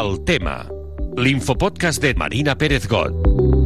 El tema. L'infopodcast de Marina Pérez Got.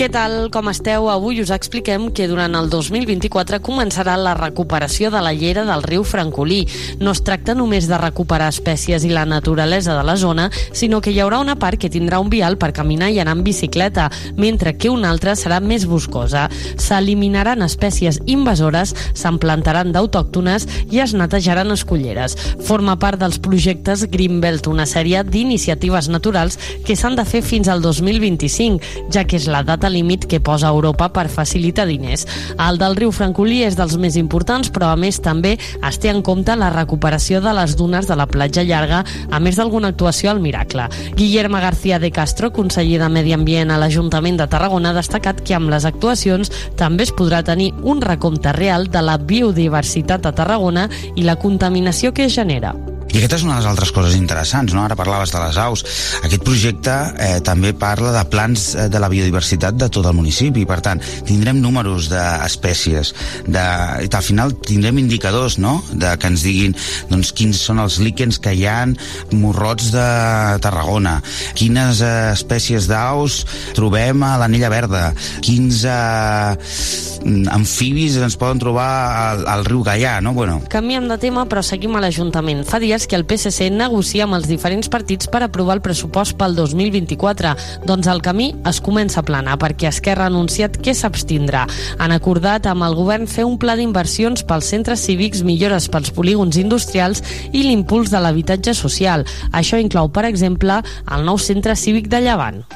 Què tal, com esteu? Avui us expliquem que durant el 2024 començarà la recuperació de la llera del riu Francolí. No es tracta només de recuperar espècies i la naturalesa de la zona, sinó que hi haurà una part que tindrà un vial per caminar i anar en bicicleta, mentre que una altra serà més boscosa. S'eliminaran espècies invasores, s'emplantaran d'autòctones i es netejaran escolleres. Forma part dels projectes Greenbelt, una sèrie d'iniciatives naturals que s'han de fer fins al 2025, ja que és la data límit que posa Europa per facilitar diners. El del riu Francolí és dels més importants, però a més també es té en compte la recuperació de les dunes de la platja llarga, a més d'alguna actuació al Miracle. Guillermo García de Castro, conseller de Medi Ambient a l'Ajuntament de Tarragona, ha destacat que amb les actuacions també es podrà tenir un recompte real de la biodiversitat a Tarragona i la contaminació que es genera. I aquesta és una de les altres coses interessants, no? Ara parlaves de les aus. Aquest projecte eh, també parla de plans eh, de la biodiversitat de tot el municipi, per tant, tindrem números d'espècies, de, al final tindrem indicadors, no?, de que ens diguin doncs, quins són els líquens que hi han morrots de Tarragona, quines eh, espècies d'aus trobem a l'anella verda, quins eh, amfibis ens poden trobar al, al riu Gaià, no? Bueno. Canviem de tema, però seguim a l'Ajuntament. Fa dies dies que el PSC negocia amb els diferents partits per aprovar el pressupost pel 2024. Doncs el camí es comença a planar perquè Esquerra ha anunciat que s'abstindrà. Han acordat amb el govern fer un pla d'inversions pels centres cívics, millores pels polígons industrials i l'impuls de l'habitatge social. Això inclou, per exemple, el nou centre cívic de Llevant.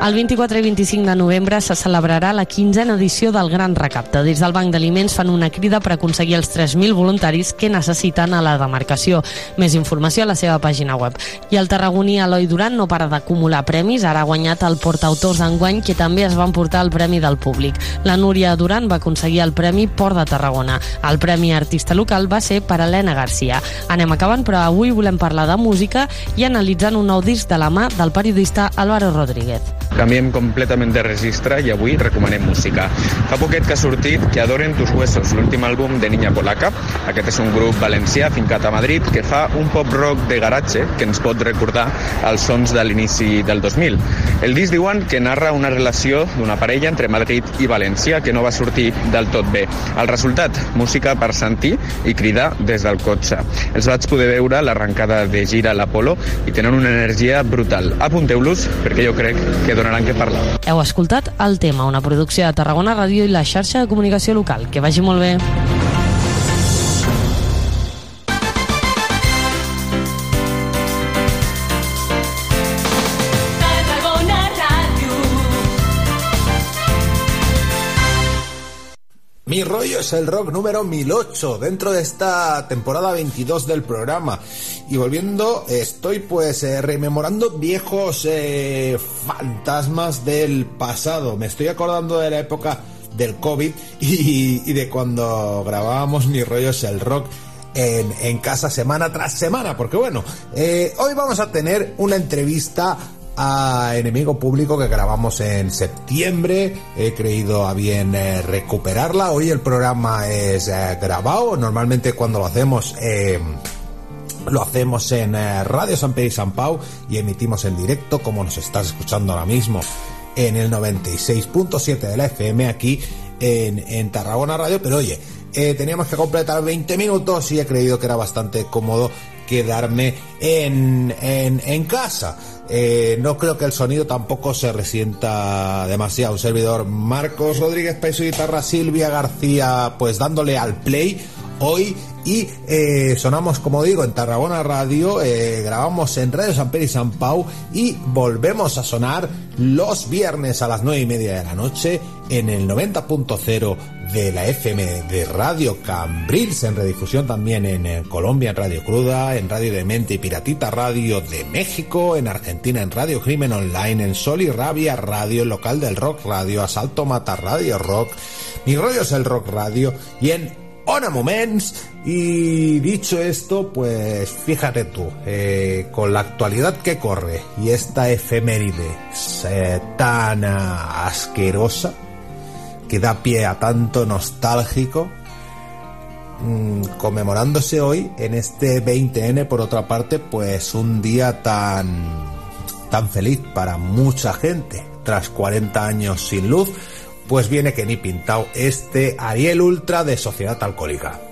El 24 i 25 de novembre se celebrarà la quinzena edició del Gran Recapte. Des del Banc d'Aliments fan una crida per aconseguir els 3.000 voluntaris que necessiten a la demarcació. Més informació a la seva pàgina web. I el tarragoní Eloi Duran no para d'acumular premis. Ara ha guanyat el portautors d'enguany, que també es van portar el Premi del Públic. La Núria Duran va aconseguir el Premi Port de Tarragona. El Premi Artista Local va ser per Helena Garcia. Anem acabant, però avui volem parlar de música i analitzant un nou disc de la mà del periodista Álvaro Rodríguez. Canviem completament de registre i avui recomanem música. Fa poquet que ha sortit Que adoren tus huesos, l'últim àlbum de Niña Polaca. Aquest és un grup valencià fincat a Madrid que fa un pop-rock de garatge que ens pot recordar els sons de l'inici del 2000. El disc diuen que narra una relació d'una parella entre Madrid i València que no va sortir del tot bé. El resultat, música per sentir i cridar des del cotxe. Els vaig poder veure l'arrencada de gira a l'Apolo i tenen una energia brutal. Apunteu-los perquè jo crec que donaran que parlar. Heu escoltat El Tema, una producció de Tarragona Ràdio i la xarxa de comunicació local. Que vagi molt bé. Mi rollo es el rock número 1008 dentro de esta temporada 22 del programa. Y volviendo, estoy pues eh, rememorando viejos eh, fantasmas del pasado. Me estoy acordando de la época del COVID y, de cuando grabábamos Mi rollo es el rock. En, casa semana tras semana, porque bueno, eh, hoy vamos a tener una entrevista a Enemigo Público que grabamos en septiembre. He creído a bien eh, recuperarla. Hoy el programa es eh, grabado. Normalmente cuando lo hacemos... Eh, lo hacemos en Radio San Pedro y San Pau y emitimos en directo como nos estás escuchando ahora mismo en el 96.7 de la FM aquí en, Tarragona Radio. Pero oye, teníamos que completar 20 minutos y he creído que era bastante cómodo quedarme en, en casa. Eh, no creo que el sonido tampoco se resienta demasiado. Un servidor Marcos Rodríguez Peso Guitarra Silvia García, pues dándole al play hoy y eh, sonamos como digo en Tarragona Radio, eh, grabamos en Radio San Pedro y San Pau y volvemos a sonar los viernes a las nueve y media de la noche en el 90.0 de la FM de Radio Cambrils, en redifusión también en, Colombia en Radio Cruda, en Radio Demente y Piratita Radio de México, en Argentina en Radio Crimen Online, en Sol y Rabia Radio, local del Rock Radio, Asalto Mata Radio Rock, Mi Rollo es el Rock Radio y en Ona Moments. Y dicho esto, pues fíjate tú, eh, con la actualidad que corre y esta efeméride eh, tan asquerosa que da pie a tanto nostálgico, mm, conmemorándose hoy en este 20N, por otra parte, pues un día tan, tan feliz para mucha gente, tras 40 años sin luz pues viene que ni pintado este Ariel Ultra de Sociedad Alcohólica.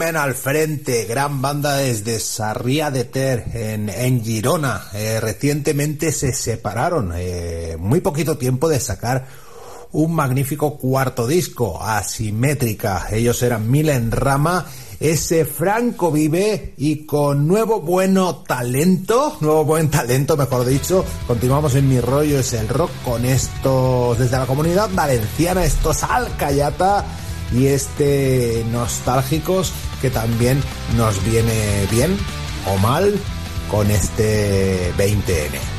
Al Frente, gran banda desde Sarria de Ter, en, Girona. Eh, recientemente se separaron, eh, muy poquito tiempo de sacar un magnífico cuarto disco, Asimétrica. Ellos eran Mil en Rama, ese Franco vive y con nuevo bueno talento, nuevo buen talento mejor dicho, continuamos en Mi Rollo es el Rock con estos, desde la comunidad valenciana, estos Alcayata y este nostálgicos que también nos viene bien o mal con este 20N.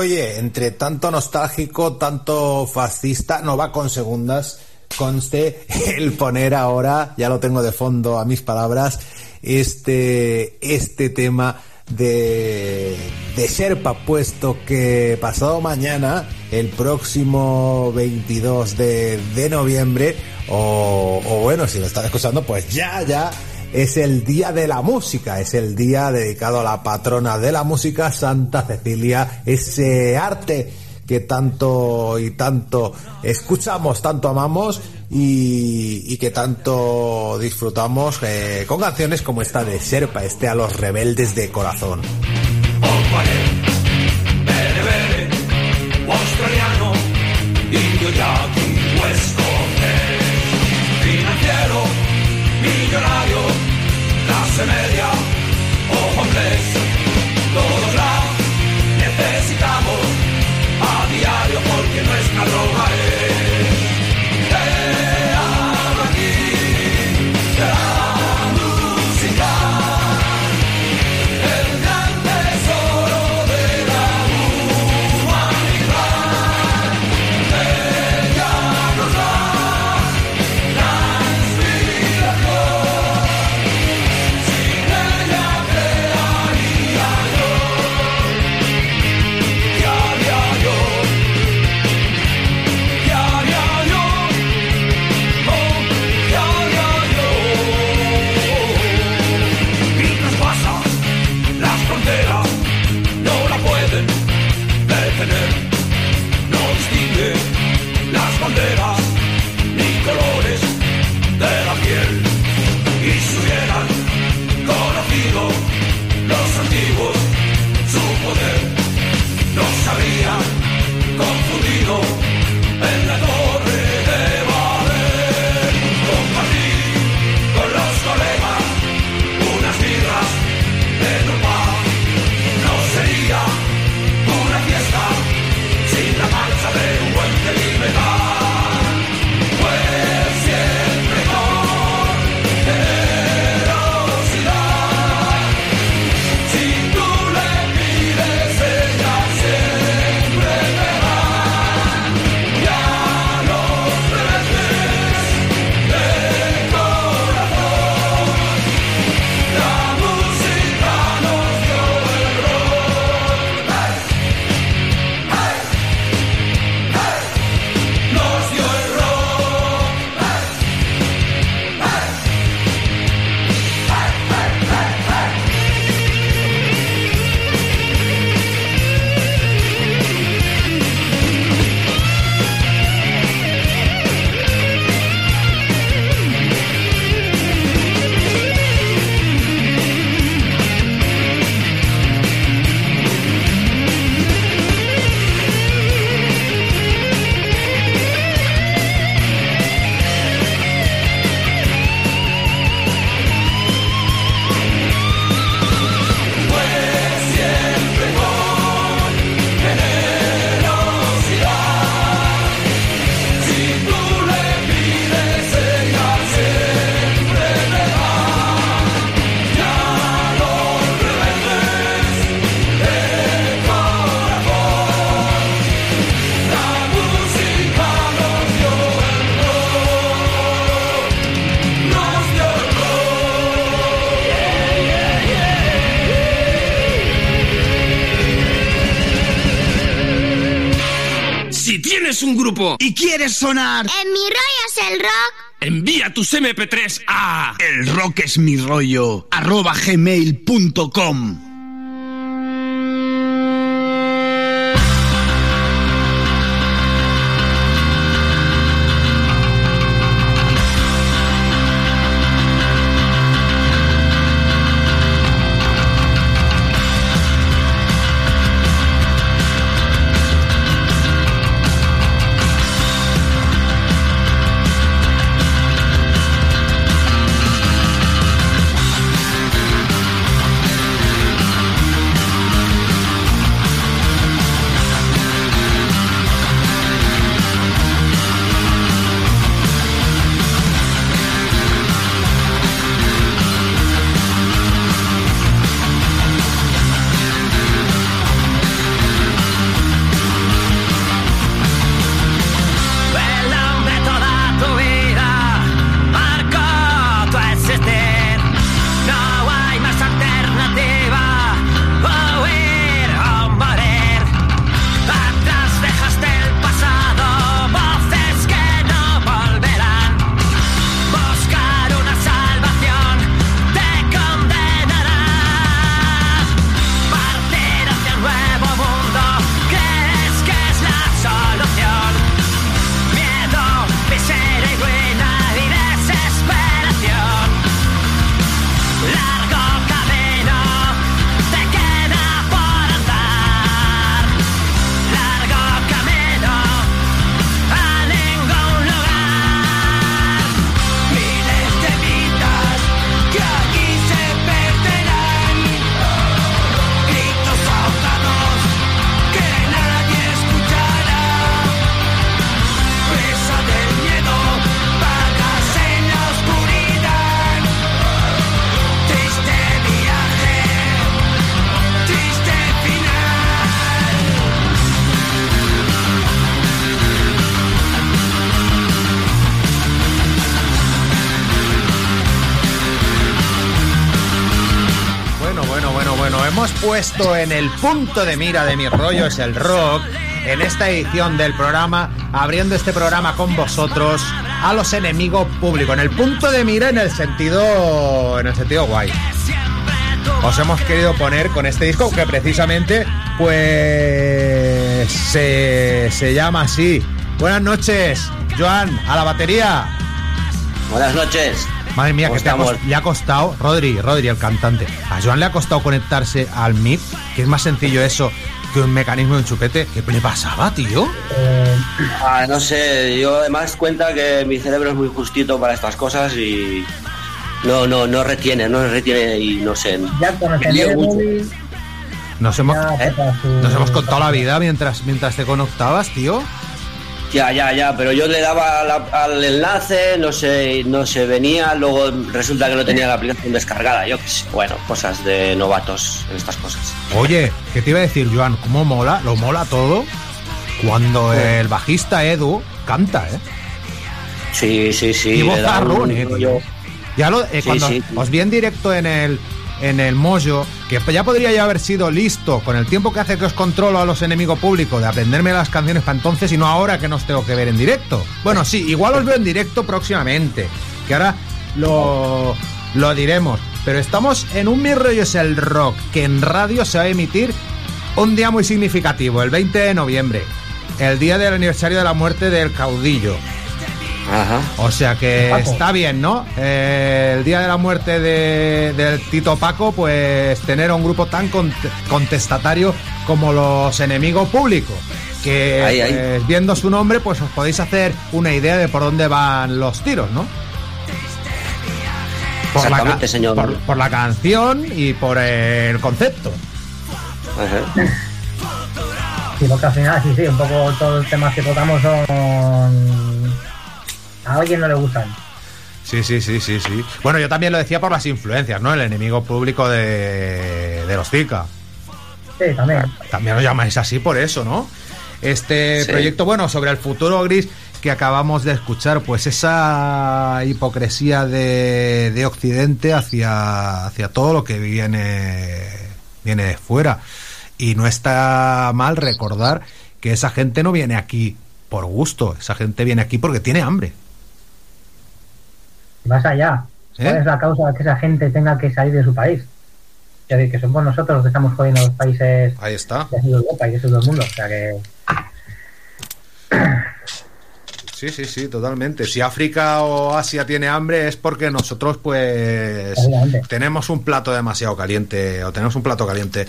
Oye, entre tanto nostálgico, tanto fascista, no va con segundas, conste el poner ahora, ya lo tengo de fondo a mis palabras, este, este tema de, de Sherpa, puesto que pasado mañana, el próximo 22 de, de noviembre, o, o bueno, si lo están escuchando, pues ya, ya es el Día de la Música, es el día dedicado a la patrona de la música, Santa Cecilia, ese arte que tanto y tanto escuchamos, tanto amamos y, que tanto disfrutamos eh, con canciones como esta de Serpa, este a los rebeldes de corazón. australiano, quieres sonar. En mi rollo es el rock. Envía tus MP3 a el hemos puesto en el punto de mira de mi rollo es el rock en esta edición del programa, abriendo este programa con vosotros a los enemigos públicos, en el punto de mira en el sentido en el sentido guay. Os hemos querido poner con este disco que precisamente pues se, se llama así. Buenas noches, Joan, a la batería. Buenas noches. Madre mía, ¿Cómo que te ha, le ha costado, Rodri, Rodri, el cantante. A Joan le ha costado conectarse al MIP, que es más sencillo eso que un mecanismo de un chupete. ¿Qué le pasaba, tío? Ah, no sé, yo además cuenta que mi cerebro es muy justito para estas cosas y no, no, no retiene, no retiene y no sé. Ya Nos hemos, ya ¿Eh? nos hemos contado la vida mientras, mientras te conectabas, tío. Ya, ya, ya, pero yo le daba la- al enlace, no sé, no se venía, luego resulta que no tenía la aplicación descargada, yo qué sé. Bueno, cosas de novatos en estas cosas. Oye, ¿qué te iba a decir, Joan? ¿Cómo mola? ¿Lo mola todo? Cuando el bajista Edu canta, ¿eh? Sí, sí, sí. y vozarrón, eh, tío. Ya lo, eh, Sí, cuando sí. os vi en directo en el en el Mojo, que ya podría ya haber sido listo con el tiempo que hace que os controlo a los enemigos públicos de aprenderme las canciones para entonces y no ahora que nos tengo que ver en directo. Bueno, sí, igual os veo en directo próximamente, que ahora lo, lo diremos. Pero estamos en un Mi Rollo es el Rock, que en radio se va a emitir un día muy significativo, el 20 de noviembre, el día del aniversario de la muerte del caudillo. Ajá. O sea que Paco. está bien, ¿no? Eh, el día de la muerte de, del Tito Paco, pues tener a un grupo tan cont- contestatario como los enemigos públicos. Que Ahí, ahí. pues, viendo su nombre, pues os podéis hacer una idea de por dónde van los tiros, ¿no? Por la, Exactamente, ca- señor. por, por la canción y por el concepto. Ajá. Sí, porque al final, sí, sí, un poco todos los temas que tocamos son. A alguien no le gustan. Sí, sí, sí, sí, sí. Bueno, yo también lo decía por las influencias, ¿no? El enemigo público de, de los Zika. Sí, también. También lo llamáis así por eso, ¿no? Este Sí. proyecto, bueno, sobre el futuro gris que acabamos de escuchar, pues esa hipocresía de, de Occidente hacia, hacia todo lo que viene, viene de fuera. Y no está mal recordar que esa gente no viene aquí por gusto, esa gente viene aquí porque tiene hambre. Más allá. ¿Eh? ¿Cuál es la causa de que esa gente tenga que salir de su país? Es decir, que somos nosotros los que estamos jodiendo a los países Ahí está. de Europa y de todo el mundo. O sea que. Sí, sí, sí, totalmente. Si África o Asia tiene hambre es porque nosotros, pues, Obviamente. tenemos un plato demasiado caliente o tenemos un plato caliente.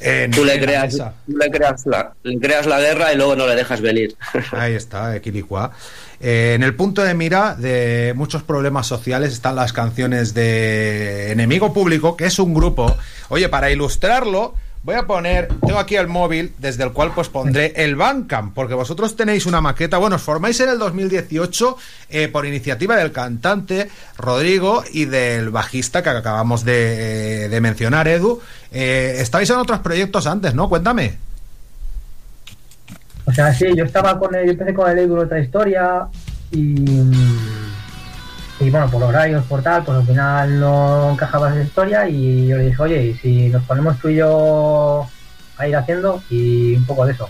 En- Tú le la creas, tú le creas la, le creas la guerra y luego no le dejas venir. Ahí está, Equilicua. Eh, en el punto de mira de muchos problemas sociales están las canciones de Enemigo Público, que es un grupo. Oye, para ilustrarlo, voy a poner, tengo aquí el móvil desde el cual pues pondré el Bandcamp, porque vosotros tenéis una maqueta, bueno, os formáis en el 2018 eh, por iniciativa del cantante Rodrigo y del bajista que acabamos de, de mencionar, Edu. Eh, estabais en otros proyectos antes, ¿no? Cuéntame. O sea, sí, yo estaba con el, yo empecé con el Edu otra historia y, y bueno, por horarios, por tal, pues al final no encajaba esa historia y yo le dije, oye, ¿y si nos ponemos tú y yo a ir haciendo y un poco de eso.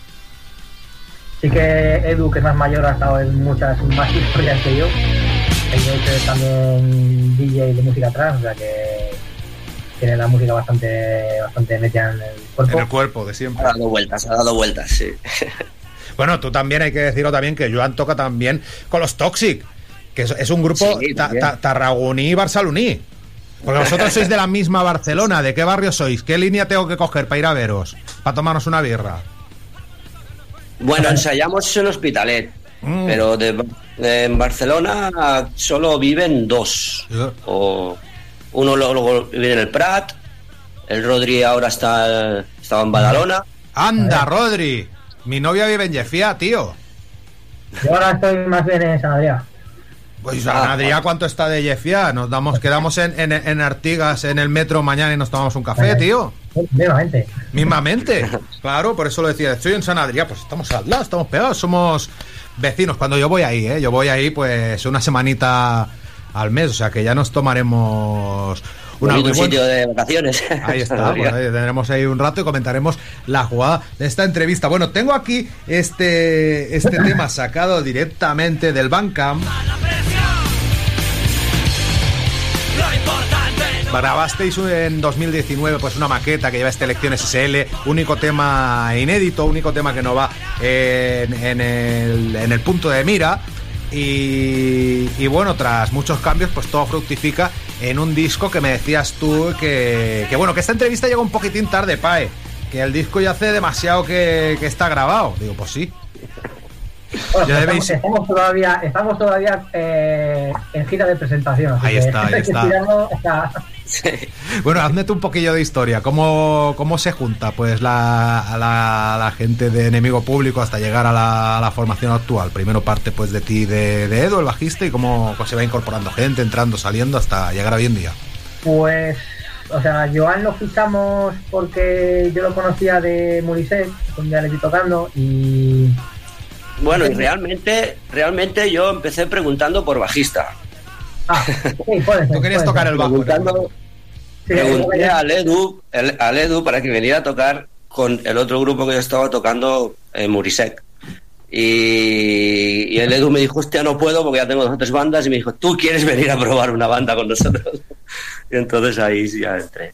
Sí que Edu, que es más mayor, ha estado en muchas más historias que yo. También DJ de música atrás, o sea que tiene la música bastante bastante metida en el cuerpo. En el cuerpo, de Ha siempre. dado vueltas, ha dado vueltas, sí. Bueno, tú también hay que decirlo también que Joan toca también con los Toxic, que es, es un grupo Sí, ta- ta- tarragoní y barceloní. Porque vosotros sois de la misma Barcelona, ¿de qué barrio sois? ¿Qué línea tengo que coger para ir a veros? Para tomarnos una birra. Bueno, ensayamos en Hospitalet, Mm. pero de, de- en Barcelona solo viven dos. O uno lo- luego vive en el Prat, el Rodri ahora está estaba en Badalona. Anda, Rodri. Mi novia vive en Jeffia, tío. Yo ahora estoy más bien en San Adrián. Pues Ah, Adrián, ¿cuánto está de Jeffia? Nos damos, quedamos en, en, en Artigas, en el metro mañana y nos tomamos un café, tío. Vivamente. Mismamente. Claro, por eso lo decía. Estoy en San Adrián, pues estamos al lado, estamos pegados, somos vecinos. Cuando yo voy ahí, ¿eh? Yo voy ahí, pues, una semanita al mes, o sea que ya nos tomaremos Una un buen- sitio de vacaciones. Ahí está, pues ahí tendremos ahí un rato y comentaremos la jugada de esta entrevista. Bueno, tengo aquí este, este tema sacado directamente del Bandcamp. Grabasteis en 2019 pues una maqueta que lleva esta elección SSL, único tema inédito, único tema que no va en, en el, en el punto de mira. Y, y bueno, tras muchos cambios, pues todo fructifica en un disco que me decías tú que, que bueno, que esta entrevista llega un poquitín tarde, Pae, que el disco ya hace demasiado que, que está grabado. Digo, pues sí. Bueno, Ya estamos, todavía, estamos todavía eh, en gira de presentación. Ahí está, ahí está. Bueno, hazme tú un poquillo de historia. ¿Cómo, cómo se junta pues la, la, la gente de enemigo público hasta llegar a la, a la formación actual? Primero parte pues de ti, de, de Edu, el bajista, y cómo se va incorporando gente, entrando, saliendo, hasta llegar a hoy en día. Pues, o sea, Joan lo fichamos porque yo lo conocía de Murisek, un día le vi tocando y Bueno, y realmente, realmente yo empecé preguntando por bajista. Ah, sí, puede ser, Tú querías puede tocar ser. el bajo. Preguntando, pregunté al Edu, el- al Edu para que viniera a tocar con el otro grupo que yo estaba tocando en Murisek. Y, y el Edu me dijo, hostia, no puedo porque ya tengo dos o tres bandas. Y me dijo, ¿tú quieres venir a probar una banda con nosotros? Y entonces ahí sí ya entré.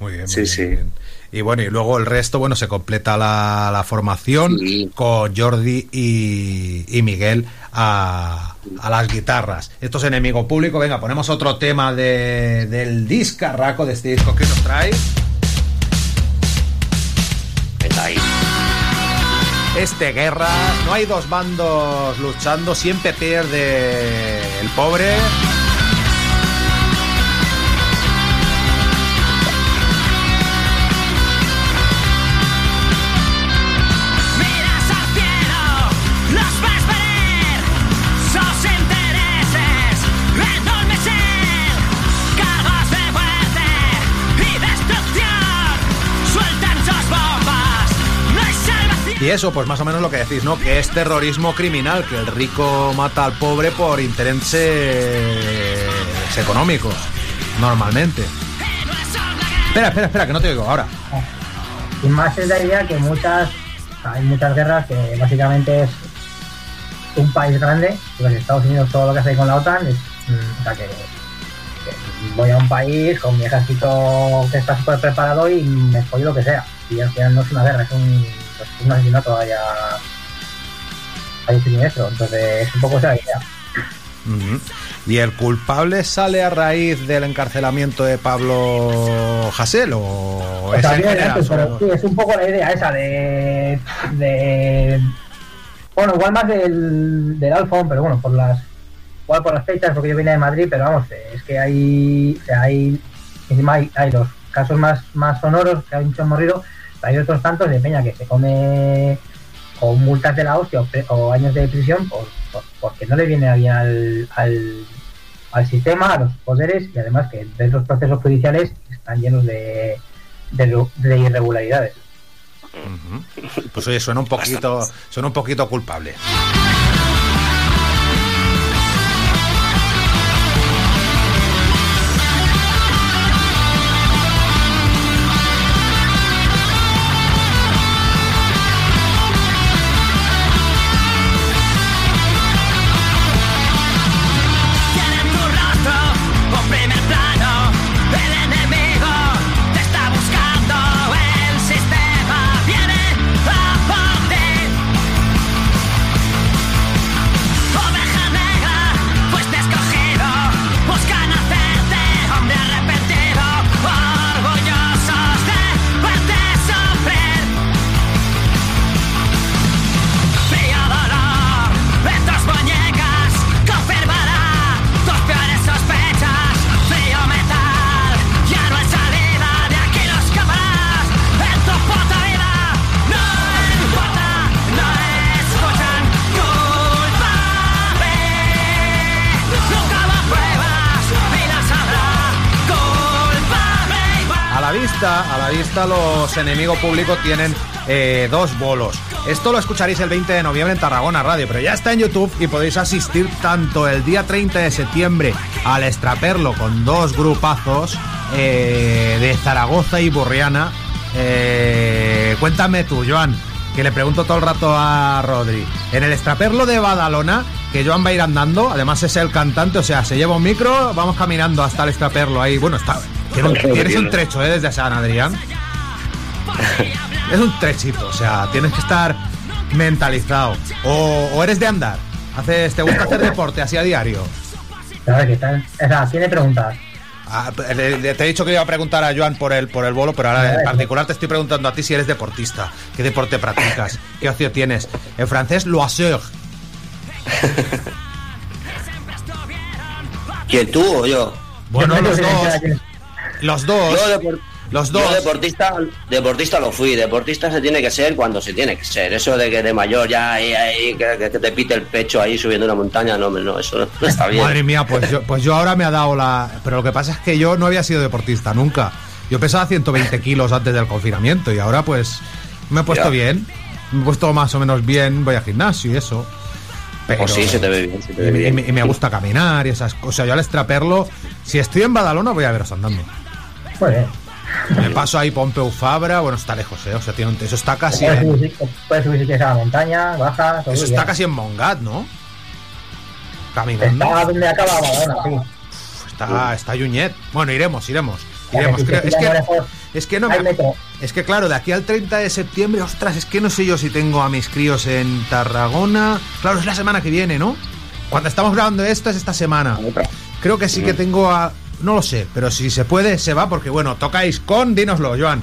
Muy bien, muy Sí, bien, sí. bien. Y bueno, y luego el resto, bueno, se completa la, la formación Sí. con Jordi y, y Miguel a, a las guitarras. Esto es enemigo público. Venga, ponemos otro tema de, del discarraco de este disco que nos trae. Este guerra, no hay dos bandos luchando, siempre pierde el pobre. Y eso, pues más o menos lo que decís, ¿no? Que es terrorismo criminal, que el rico mata al pobre por intereses económicos, normalmente. Espera, espera, espera, que no te oigo ahora. Y más es la idea que muchas, hay muchas guerras que básicamente es un país grande, pues Estados Unidos todo lo que hace con la OTAN es, mm, o que voy a un país con mi ejército que está súper preparado y me follo lo que sea. Y al final no es una guerra, es un, pues, un asesinato allá, allá siniestro. Entonces es un poco esa idea. ¿Y el culpable sale a raíz del encarcelamiento de Pablo Hasél o O es en general pero sí, es un poco la idea esa de. de bueno, igual más del, del Alfon, pero bueno, por las. Igual por las fechas, porque yo vine de Madrid, pero vamos, es que hay. o sea, hay encima hay, hay los casos más, más sonoros, que hay muchos morrido, hay otros tantos de Peña que se come con multas de la hostia o, años de prisión por, por- porque no le viene bien al, al, al sistema, a los poderes y además que ves los procesos judiciales están llenos de, de, de irregularidades. Pues oye, suena un poquito, suena un poquito culpable. Vista, los enemigos públicos tienen eh, dos bolos. Esto lo escucharéis el 20 de noviembre en Tarragona Radio, pero ya está en YouTube y podéis asistir tanto el día 30 de septiembre al Extraperlo con dos grupazos eh, de Zaragoza y Borriana. Eh, cuéntame tú, Joan, que le pregunto todo el rato a Rodri. En el Extraperlo de Badalona, que Joan va a ir andando, además es el cantante, o sea, se lleva un micro, vamos caminando hasta el Extraperlo ahí. Bueno, está, tiene un- tienes un trecho, ¿eh? Desde San Adrián. Es un trechito, o sea, tienes que estar mentalizado. O, o eres de andar. Haces, ¿Te gusta hacer deporte así a diario? Claro, ¿qué tal? O sea, tiene preguntas. Ah, le- le- te he dicho que iba a preguntar a Joan por el, por el bolo, pero ahora en particular te estoy preguntando a ti si eres deportista. ¿Qué deporte practicas? ¿Qué ocio tienes? En francés, loisir. ¿Quién tú o yo? Bueno, los dos. Los dos. Yo, Los yo dos. deportista, deportista lo fui. Deportista se tiene que ser cuando se tiene que ser. Eso de que de mayor ya ahí, ahí, que, te pite el pecho ahí subiendo una montaña, no, no, eso no, está bien. Madre mía, pues yo, pues yo ahora me ha dado la... Pero lo que pasa es que yo no había sido deportista nunca. Yo pesaba 120 kilos antes del confinamiento y ahora pues me he puesto Ya. bien. Me he puesto más o menos bien, voy al gimnasio y eso. Pero, Pues sí, se te ve bien, se te ve y, bien. me- y me gusta caminar y esas cosas. Yo al extraperlo, si estoy en Badalona voy a veros andando. Pues bien. Me paso ahí Pompeu Fabra, bueno, está lejos, ¿eh? O sea, tiene un- eso está casi Puedes subir, si- puedes subir si quieres a la montaña, bajas, eso está casi en Mongat, ¿no? Caminando. Está donde acaba sí. Está, está Yuñet. Bueno, iremos, iremos. Iremos. Creo- es, que, es que no me. Es que claro, de aquí al 30 de septiembre, ostras, es que no sé yo si tengo a mis críos en Tarragona. Claro, es la semana que viene, ¿no? Cuando estamos grabando esto es esta semana. Creo que sí que tengo a. No lo sé, pero si se puede, se va, porque bueno, tocáis con. Dínoslo, Joan.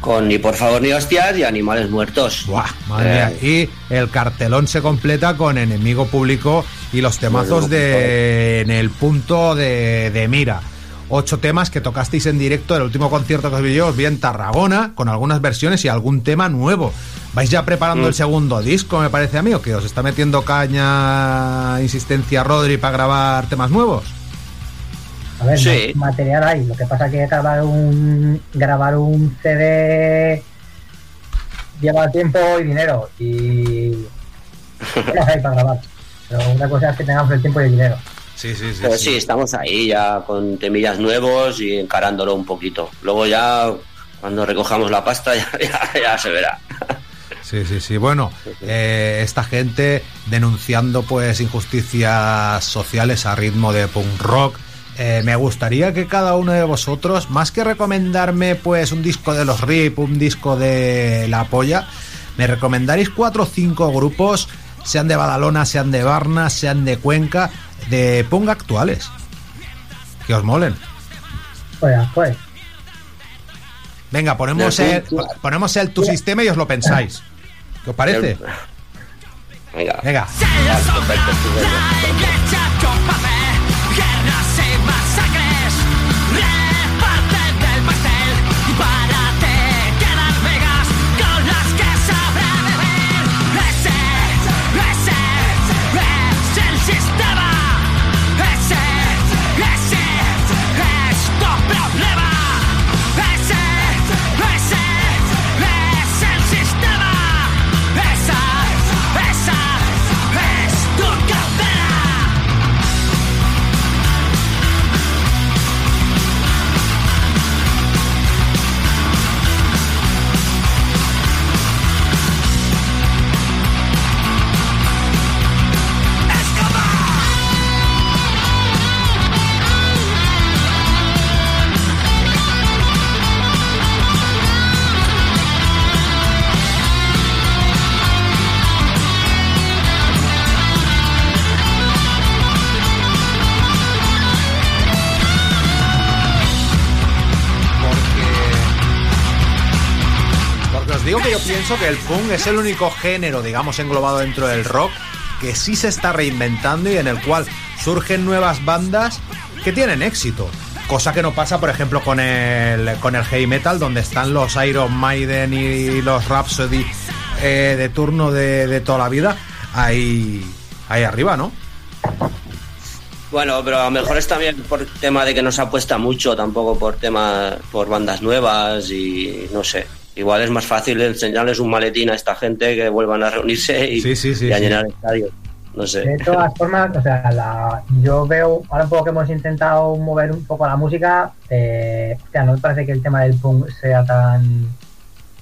Con ni por favor ni hostias y animales muertos. Buah, madre mía. Y el cartelón se completa con enemigo público y los temazos de en el punto de, de mira. Ocho temas que tocasteis en directo. El último concierto que os vi yo os vi en Tarragona con algunas versiones y algún tema nuevo. ¿Vais ya preparando Mm. el segundo disco, me parece a mí, o que os está metiendo caña, insistencia Rodri para grabar temas nuevos? A ver, Sí. material hay. Lo que pasa que grabar un grabar un CD lleva tiempo y dinero y no hay para grabar. Pero una cosa es que tengamos el tiempo y el dinero. Sí, sí, sí. Pero sí, estamos ahí ya con temillas nuevos y encarándolo un poquito. Luego ya, cuando recojamos la pasta, ya, ya- ya se verá. Sí, sí, sí. Bueno, eh, esta gente denunciando pues injusticias sociales a ritmo de punk rock. Eh, me gustaría que cada uno de vosotros, más que recomendarme pues un disco de los RIP, un disco de La Polla, me recomendaréis cuatro o cinco grupos, sean de Badalona, sean de Barna, sean de Cuenca, de punk actuales. Que os molen. Pues, pues. Venga, ponemos el, ponemos el tu sistema y os lo pensáis. ¿Qué os parece? Venga. Venga. Pienso que el punk es el único género, digamos, englobado dentro del rock que sí se está reinventando y en el cual surgen nuevas bandas que tienen éxito. Cosa que no pasa, por ejemplo, con el, con el heavy metal, donde están los Iron Maiden y los Rhapsody eh, de turno de, de toda la vida, ahí, ahí arriba, ¿no? Bueno, pero a lo mejor es también por tema de que no se apuesta mucho, tampoco por tema, por bandas nuevas y no sé. Igual es más fácil enseñarles un maletín a esta gente que vuelvan a reunirse y, Sí, sí, sí, y a sí. llenar el estadio. No sé. De todas formas, o sea, la, yo veo, ahora un poco que hemos intentado mover un poco la música, eh, hostia, no me parece que el tema del punk sea tan,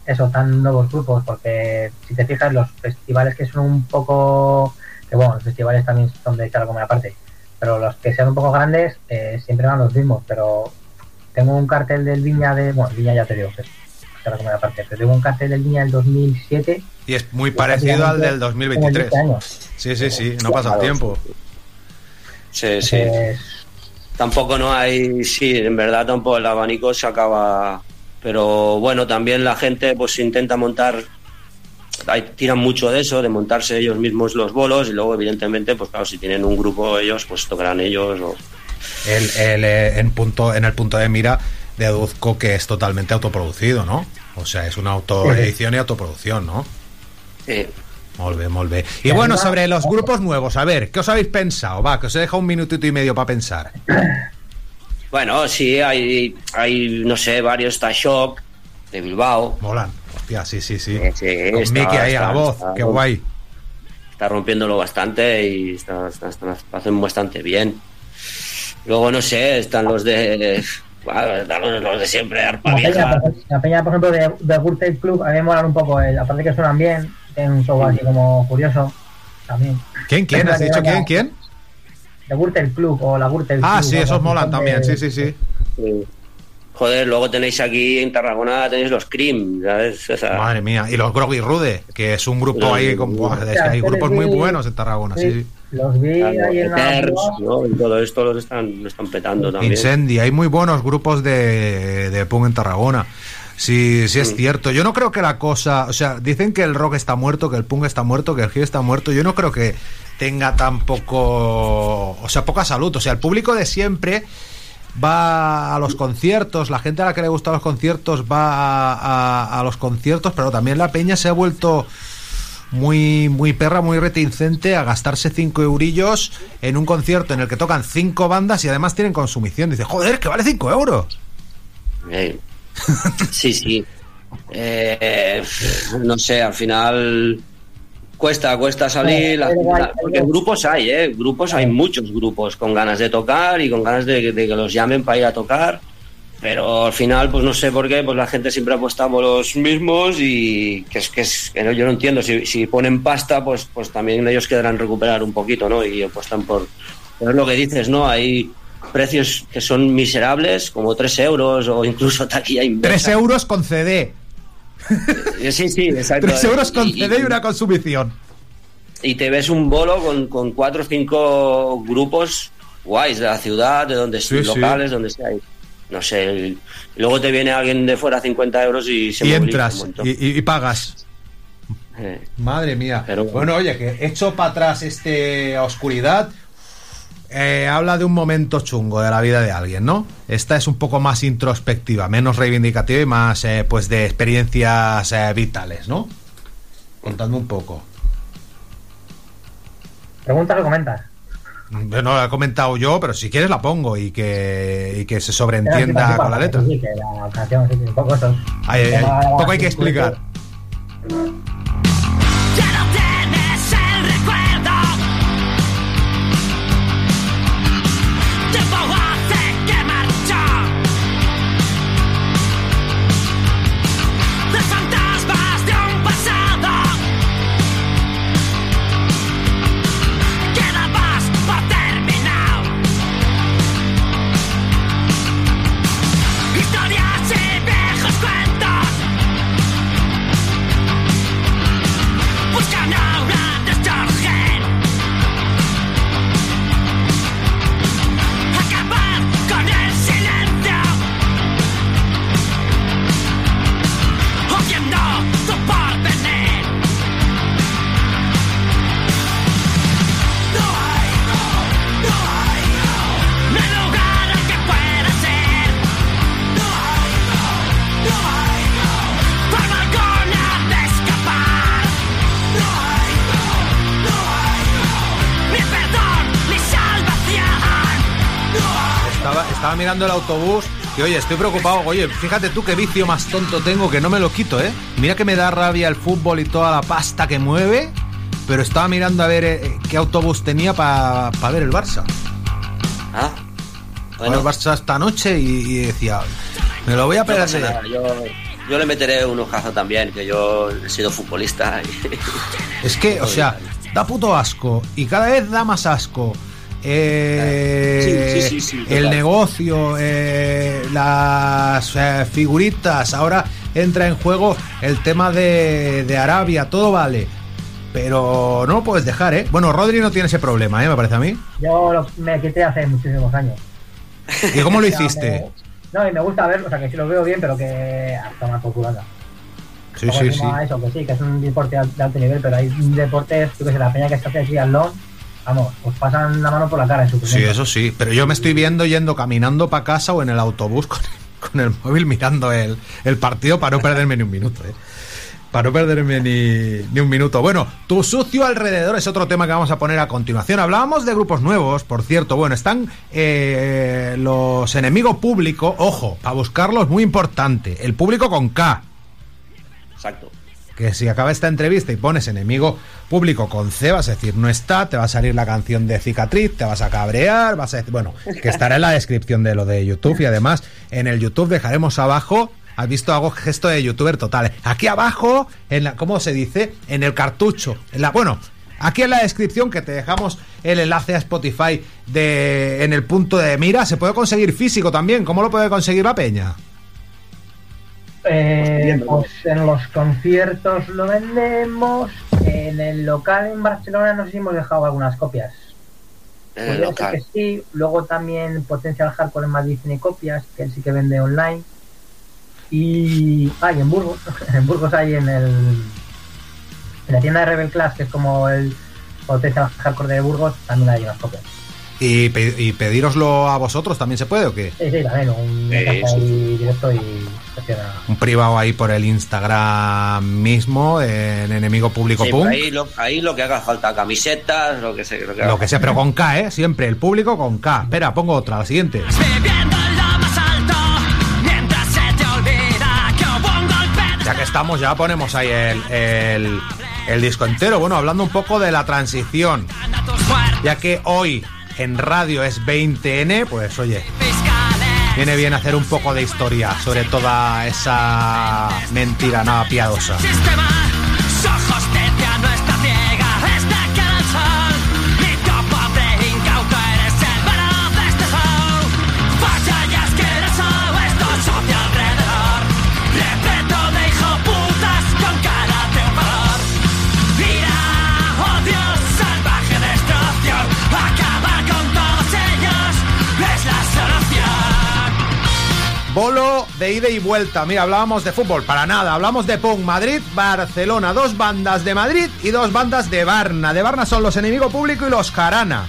eso, tan nuevos grupos, porque si te fijas, los festivales que son un poco, que bueno, los festivales también son de echar como aparte, pero los que sean un poco grandes eh, siempre van los mismos, pero tengo un cartel del Viña de, bueno, Viña ya te digo, que es echar como aparte, pero tengo un cartel del Viña del 2007 Y es muy parecido al del como 2023. 20 años. Sí, sí, sí, no pasa el tiempo. Sí, sí. Tampoco no hay, sí, en verdad tampoco el abanico se acaba. Pero bueno, también la gente pues intenta montar, hay- tiran mucho de eso, de montarse ellos mismos los bolos y luego evidentemente, pues claro, si tienen un grupo ellos, pues tocarán ellos. O... El, el, eh, en, punto, en el punto de mira deduzco que es totalmente autoproducido, ¿no? O sea, es una autoedición y autoproducción, ¿no? Sí. Molt bé, molt bé. Y bueno, sobre los grupos nuevos, a ver, ¿qué os habéis pensado? Va, que os he dejado un minutito y medio para pensar. Bueno, sí, hay, hay, no sé, varios, está Shock de Bilbao. Molan, hostia, sí, sí, sí. Sí, Con está- Miki ahí a la voz, está- qué guay. está rompiéndolo bastante y está, está- está- lo hacen bastante bien. Luego, no sé, están los de. Bueno, los, de siempre, Arpa La peña, Vieja. por, la peña, por ejemplo, de, de Gürtel Club, a mí me molan un poco, eh, aparte que suenan bien, tienen un show así como curioso, también. ¿Quién, quién? ¿Has dicho quién, quién? De Gürtel Club o la Gürtel Ah, Club, sí, algo esos así, molan también, de- sí, sí, sí. Sí. Joder, luego tenéis aquí en Tarragona, tenéis los Cream, ¿sabes? O sea, Madre mía. Y los Groggy Rude, que es un grupo ahí, con, es que hay grupos muy buenos en Tarragona, sí, sí. Los vi claro, ahí en la Eters, boda. ¿no? Y todo esto lo están, lo están petando también. Incendi, hay muy buenos grupos de, de punk en Tarragona. Sí, sí es cierto. Yo no creo que la cosa, o sea, dicen que el rock está muerto, que el punk está muerto, que el hip está muerto. Yo no creo que tenga tan poco, o sea, poca salud. O sea, el público de siempre va a los conciertos, la gente a la que le gustan los conciertos va a, a- a los conciertos, pero también la peña se ha vuelto muy, muy perra, muy reticente a gastarse 5 eurillos en un concierto en el que tocan cinco bandas y además tienen consumición. Dice, joder, que vale 5 euros. Eh, Sí, sí. Eh, no sé, al final cuesta, cuesta salir. la- la- porque grupos hay, ¿eh? Grupos hay muchos grupos con ganas de tocar y con ganas de, de que los llamen para ir a tocar. Pero al final, pues no sé por qué, pues la gente siempre apuesta por los mismos y que es que, es, que no- yo no entiendo. Si, si ponen pasta, pues, pues también ellos querrán recuperar un poquito, ¿no? Y apuestan por. Pero es lo que dices, ¿no? Hay precios que son miserables, como 3 euros o incluso taquilla inversa. 3 euros con CD. Eh, Sí, sí, exacto. 3 euros con Y- CD y una consumición. y te ves un bolo con, con cuatro o cinco grupos guays de la ciudad, de donde Sí, sí. locales, donde sea. No sé, luego te viene alguien de fuera 50 euros y se Y entras un y, y- y pagas. Eh, Madre mía. Pero- bueno, oye, que hecho para atrás este oscuridad, eh, habla de un momento chungo de la vida de alguien, ¿no? Esta es un poco más introspectiva, menos reivindicativa y más, eh, pues, de experiencias eh, vitales, ¿no? Contadme un poco. Preguntas o comentas. No la he comentado yo, pero si quieres la pongo y que, y que se sobreentienda Pero sí, con la letra. Sí, que la canción, sí, un poco eso. Ay, ay, ay. Tema- Poco hay que explicar. Mirando el autobús y oye, estoy preocupado. Oye, fíjate tú qué vicio más tonto tengo que no me lo quito, ¿eh? Mira que me da rabia el fútbol y toda la pasta que mueve, pero estaba mirando a ver eh, qué autobús tenía para ver el Barça. Ah, Bueno. El Barça esta noche y, y decía, me lo voy a no perder. nada, yo, yo le meteré un ojazo también, que yo he sido futbolista. y- Es que, o sea, da puto asco y cada vez da más asco. Eh, Sí, sí, sí, sí, el negocio, eh, las eh, figuritas, ahora entra en juego el tema de, de Arabia, todo vale. Pero no lo puedes dejar, ¿eh? Bueno, Rodri no tiene ese problema, ¿eh? Me parece a mí. Yo lo- me quité hace muchísimos años. ¿Y cómo lo hiciste? me- no, y me gusta verlo, o sea, que sí lo veo bien, pero que hasta una culturada. Sí, sí, sí. Eso, que sí, que es un deporte de alto nivel, pero hay deportes, yo que sé, la peña que se hace aquí al long, vamos, os pasan la mano por la cara en su Sí, eso sí. Pero yo me estoy viendo yendo caminando para casa o en el autobús con, con el móvil mirando el, el partido para no perderme ni un minuto, ¿eh? Para no perderme ni, ni un minuto. Bueno, tu sucio alrededor es otro tema que vamos a poner a continuación. Hablábamos de grupos nuevos, por cierto. Bueno, están eh, los enemigos públicos. Ojo, para buscarlos muy importante. El público con K. Exacto. Que si acaba esta entrevista y pones enemigo público con C, vas a decir no está, te va a salir la canción de cicatriz, te vas a cabrear, vas a decir, bueno, que estará en la descripción de lo de YouTube y además en el YouTube dejaremos abajo, has visto hago gesto de youtuber total, aquí abajo, en la, ¿cómo se dice? En el cartucho, en la, bueno, aquí en la descripción que te dejamos el enlace a Spotify de en el punto de mira, se puede conseguir físico también, ¿cómo lo puede conseguir la peña? Eh, pues en los conciertos lo vendemos, en el local en Barcelona no sé si hemos dejado algunas copias. En el Podría ser local. que sí, luego también Potencial Hardcore en Madrid tiene copias, que él sí que vende online. Y hay en Burgos, en Burgos hay en el en la tienda de Rebel Class, que es como el Potencial Hardcore de Burgos, también hay unas copias. Y, pe- y pedíroslo a vosotros también se puede o qué? Sí, sí, también, un Sí, mensaje sí, ahí directo y un privado ahí por el Instagram mismo, en enemigo público Sí, punk. ahí, lo, ahí lo que haga falta, camisetas, lo que sea. Lo que, haga Lo que sea, pero con K, ¿eh? Siempre, el público con K. Espera, pongo otra, la siguiente. Ya que estamos, ya ponemos ahí el, el, el disco entero. Bueno, hablando un poco de la transición. Ya que hoy en radio es 20N, pues oye, viene bien hacer un poco de historia sobre toda esa mentira nada piadosa. Bolo de ida y vuelta. Mira, hablábamos de fútbol, para nada. Hablamos de Punk, Madrid, Barcelona. Dos bandas de Madrid y dos bandas de Barna. De Barna son los Enemigo Público y los Carana.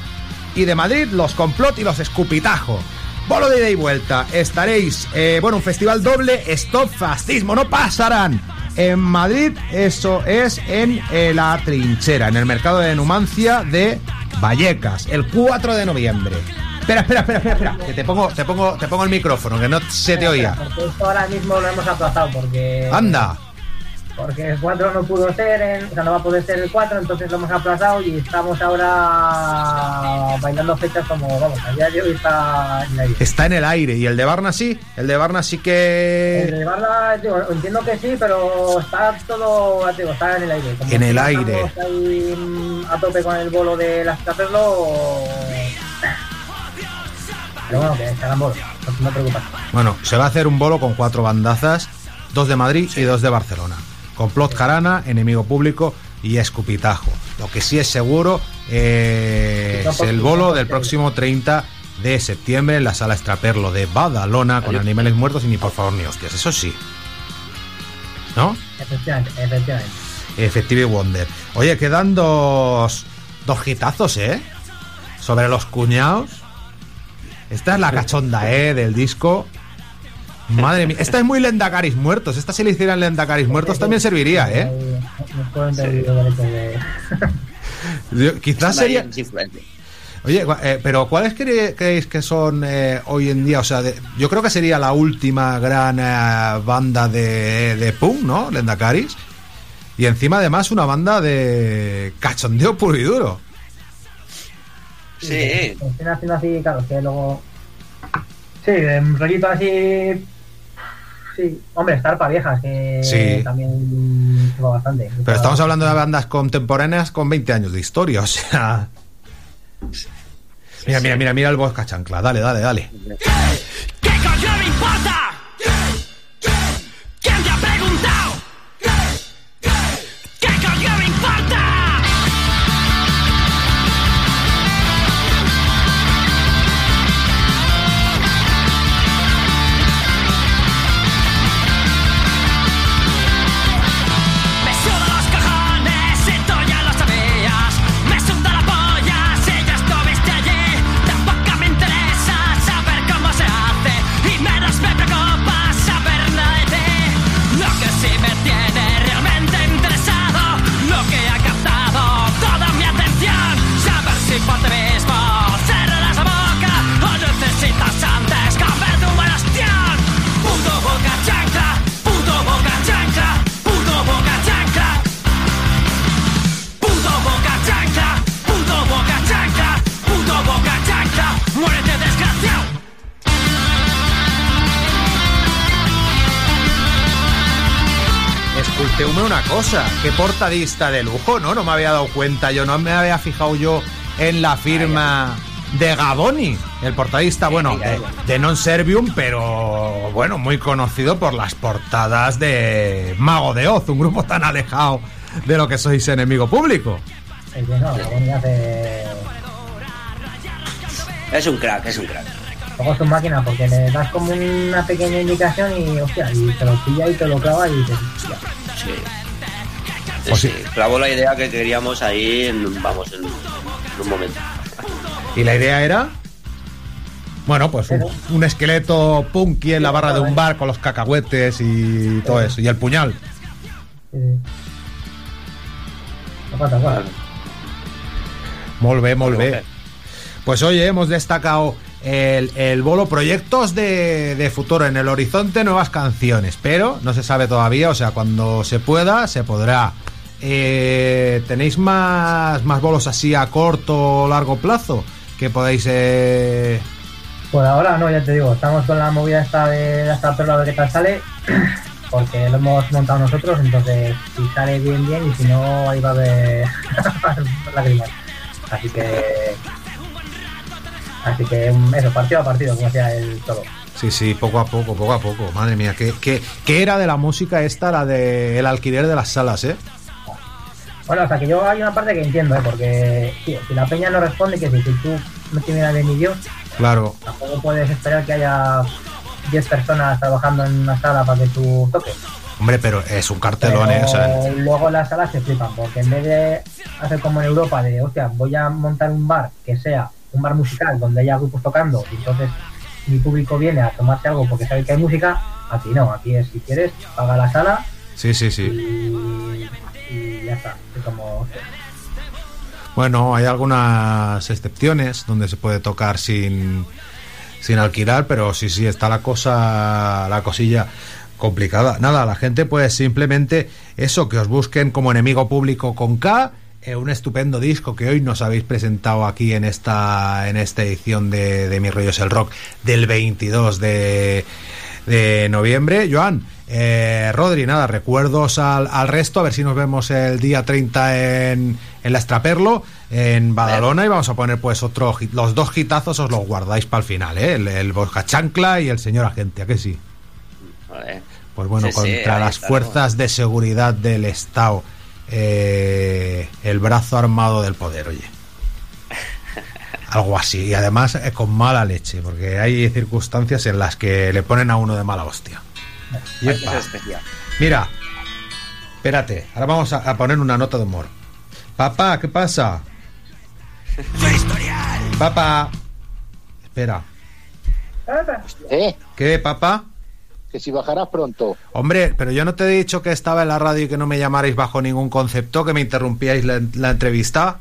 Y de Madrid, los Complot y los Escupitajo. Bolo de ida y vuelta. Estaréis, eh, bueno, un festival doble. Stop Fascismo. No pasarán. En Madrid, eso es en eh, la trinchera, en el mercado de Numancia de Vallecas, el 4 de noviembre. Espera, espera, espera, espera, espera. Que te pongo, te pongo, te pongo el micrófono, que no se te oía. Porque esto ahora mismo lo hemos aplazado porque. Anda. Porque el 4 no pudo ser, en- o sea, no va a poder ser el 4, entonces lo hemos aplazado y estamos ahora bailando fechas como, vamos, a día de hoy está en el aire. Está en el aire. ¿Y el de Barna sí? El de Barna sí El que. de Barla, digo, entiendo que sí, pero está todo, digo, está en el aire. Como En el aire. ahí, mm, a tope con el bolo de las Caperlo. Pero bueno, que estarán bolos, no, no te preocupes. Bueno, se va a hacer un bolo con cuatro bandazas: dos de Madrid y dos de Barcelona. Complot Carana, Enemigo Público y Escupitajo. Lo que sí es seguro eh, es el bolo del próximo 30 de septiembre en la sala Extraperlo de Badalona con animales muertos y ni por favor ni hostias. Eso sí. ¿No? Efectivamente, efectivamente. Effective Wonder. Oye, quedan dos, dos hitazos, ¿eh? Sobre los cuñados. Esta es la cachonda, ¿eh? Del disco. Madre mía. Esta es muy Lendacaris muertos. Esta si le hicieran Lendacaris muertos también serviría, ¿eh? Quizás sería... Oye, eh, pero ¿cuáles cre- creéis que son eh, hoy en día? O sea, de- yo creo que sería la última gran eh, banda de, de punk, ¿no? Lendacaris. Y encima, además, una banda de cachondeo puro y duro. Sí, Están haciendo así, claro, que luego. Sí, un rollito así. Sí, hombre, estar para viejas, que Sí. también va bastante. Pero estamos hablando de bandas contemporáneas con 20 años de historia, o sea... Mira, mira, mira, mira el Bosca Chancla. Dale, dale, dale. ¿Qué coño me importa? Esculteume una cosa, qué portadista de lujo, ¿no? No me había dado cuenta yo, no me había fijado yo en la firma de Gaboni, el portadista, bueno, de, de Non Servium, pero bueno, muy conocido por las portadas de Mago de Oz, un grupo tan alejado de lo que sois enemigo público. Es un crack, es un crack. Luego es tu máquina porque le das como una pequeña indicación y, hostia, y te lo pilla y te lo clava y dices, hostia. Sí. Pues Sí, sí, clavó la idea que queríamos ahí, en, vamos, en, en un momento. Y la idea era, bueno, pues un, un esqueleto punky en la barra de un bar con los cacahuetes y todo eso, y el puñal. Bé, molt bé. Pues oye, hemos destacado el, el bolo proyectos de, de futuro en el horizonte, nuevas canciones, pero no se sabe todavía, o sea, cuando se pueda, se podrá. Eh, ¿Tenéis más, más bolos así a corto o largo plazo que podáis... Eh... Por ahora no, ya te digo, estamos con la movida esta de hasta perro a ver qué tal sale, porque lo hemos montado nosotros, entonces si sale bien, bien, y si no, ahí va a haber lágrimas. Así que. Así que mm, eso, partido a partido, como decía el todo. Sí, sí, poco a poco, poco a poco. Madre mía, ¿qué, qué, qué era de la música esta, la de el alquiler de las salas, eh? Bueno, o sea que yo hay una parte que entiendo, ¿eh? porque tío, si la peña no responde, que si, si tú no tienes de ni Dios, Claro. tampoco puedes esperar que haya 10 personas trabajando en una sala para que tú toques. Hombre, pero es un cartelón, Pero eh. O sea, luego las salas se flipan, porque en vez de hacer como en Europa, de hostia, voy a montar un bar que sea un bar musical donde haya grupos tocando y entonces mi público viene a tomarse algo porque sabe que hay música, aquí no, aquí es si quieres, paga la sala sí, sí, sí. y, y ya está. Es como, Bueno, hay algunas excepciones donde se puede tocar sin, sin alquilar, pero sí, sí, está la cosa, la cosilla complicada. Nada, la gente pues simplemente eso, que os busquen como enemigo público con K, eh, un estupendo disco que hoy nos habéis presentado aquí en esta, en esta edición de, de Mi Rollo es el Rock del 22 de, de noviembre. Joan, eh, Rodri, nada, recuerdos al, al resto, a ver si nos vemos el día 30 en, en la Estraperlo, en Badalona, y vamos a poner pues otro los dos hitazos os los guardáis para el final, ¿eh? el, el Bosca Chancla y el señor agente, ¿a que sí? Pues bueno, Sí, contra las fuerzas de seguridad del Estado, eh, el brazo armado del poder, oye. Algo así, y además eh, con mala leche, porque hay circunstancias en las que le ponen a uno de mala hostia. Yepa. Mira, espérate, ahora vamos a, a poner una nota de humor. Papá, ¿qué pasa? Papá, espera, ¿Eh? ¿qué, papá? Que si bajarás pronto. Hombre, pero yo no te he dicho que estaba en la radio y que no me llamarais bajo ningún concepto, que me interrumpíais la, la entrevista.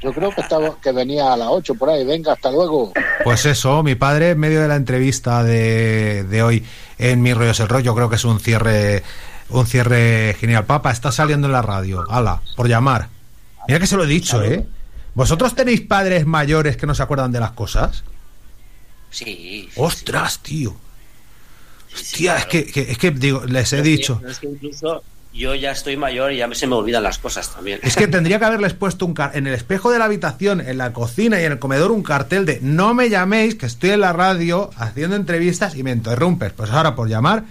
Yo creo que estaba que venía a las 8 por ahí. Venga, hasta luego. Pues eso, mi padre en medio de la entrevista de, de hoy en Mi Rollo es el Rollo, creo que es un cierre un cierre genial. Papa, está saliendo en la radio. Ala, por llamar. Mira que se lo he dicho, ¿eh? ¿Vosotros tenéis padres mayores que no se acuerdan de las cosas? Sí. ¡Ostras, tío! Hostia, es, que, que- es que digo, les he dicho. Es que incluso yo ya estoy mayor y ya se me olvidan las cosas también. Es que tendría que haberles puesto un car en el espejo de la habitación, en la cocina y en el comedor un cartel de no me llaméis, que estoy en la radio haciendo entrevistas y me interrumpes. Pues ahora por llamar,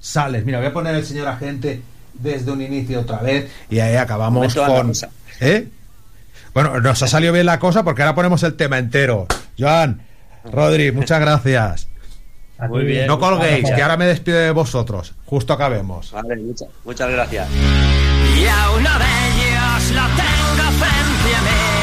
sales. Mira, voy a poner el señor agente desde un inicio otra vez y ahí acabamos con... ¿Eh? Bueno, nos ha salido bien la cosa porque ahora ponemos el tema entero. Joan, Rodri, muchas gracias. Muy bien. No colguéis, Gracias. que ahora me despido de vosotros. Justo acabemos. Vale, muchas, muchas gracias. Y a uno de ellos lo tengo frente a mí.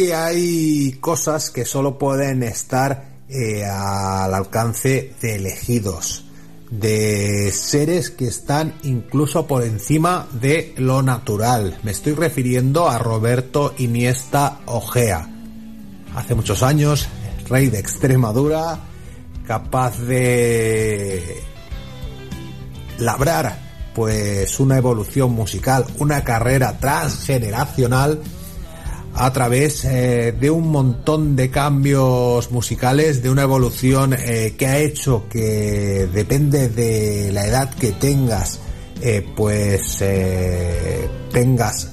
Que hay cosas que solo pueden estar eh, al alcance de elegidos, de seres que están incluso por encima de lo natural. Me estoy refiriendo a Roberto Iniesta Ojea. Hace muchos años, rey de Extremadura, capaz de labrar pues una evolución musical, una carrera transgeneracional a través eh, de un montón de cambios musicales, de una evolución eh, que ha hecho que depende de la edad que tengas, eh, pues tengas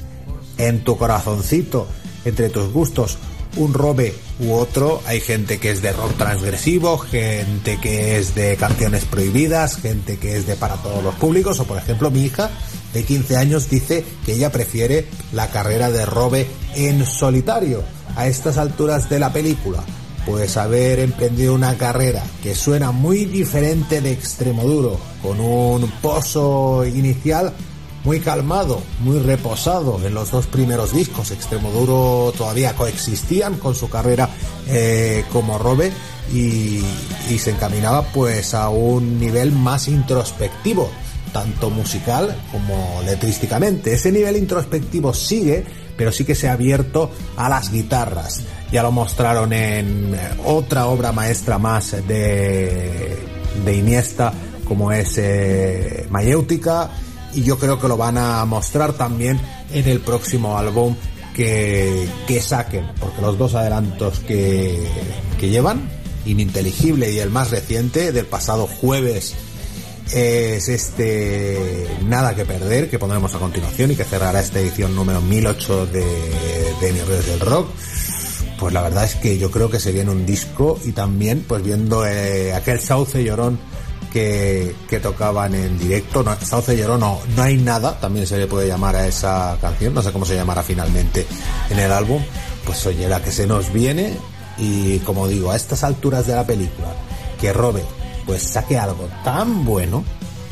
en tu corazoncito, entre tus gustos, un robe u otro. Hay gente que es de rock transgresivo, gente que es de canciones prohibidas, gente que es de para todos los públicos, o por ejemplo mi hija de 15 años dice que ella prefiere la carrera de robe en solitario. A estas alturas de la película, pues haber emprendido una carrera que suena muy diferente de Extremoduro, con un pozo inicial muy calmado, muy reposado en los dos primeros discos. Extremoduro todavía coexistían con su carrera eh, como Robe y, y se encaminaba pues a un nivel más introspectivo tanto musical como letrísticamente. Ese nivel introspectivo sigue, pero sí que se ha abierto a las guitarras. Ya lo mostraron en otra obra maestra más de, de Iniesta, como es eh, Mayéutica, y yo creo que lo van a mostrar también en el próximo álbum que, que saquen, porque los dos adelantos que, que llevan, Ininteligible y el más reciente, del pasado jueves es este Nada que perder que pondremos a continuación y que cerrará esta edición número 1008 de, de Redes del Rock. Pues la verdad es que yo creo que se viene un disco y también pues viendo eh, aquel Sauce Llorón que, que, tocaban en directo, no, Sauce Llorón no, no hay nada, también se le puede llamar a esa canción, no sé cómo se llamará finalmente en el álbum, pues oye, la que se nos viene y como digo, a estas alturas de la película, que robe pues saque algo tan bueno.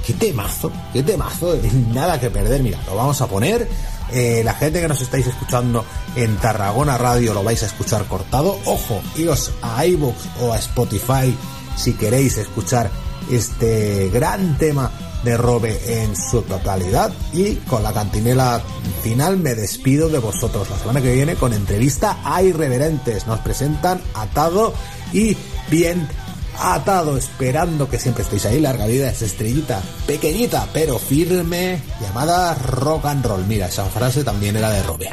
Qué temazo, qué temazo, nada que perder. Mira, lo vamos a poner. Eh, la gente que nos estáis escuchando en Tarragona Radio lo vais a escuchar cortado. Ojo, iros a iVoox o a Spotify si queréis escuchar este gran tema de Robe en su totalidad. Y con la cantinela final me despido de vosotros. La semana que viene con entrevista a Irreverentes. Nos presentan Atado y Bien atado, esperando que siempre estéis ahí. Larga vida esa estrellita pequeñita pero firme llamada rock and roll. Mira, esa frase también era de Robe.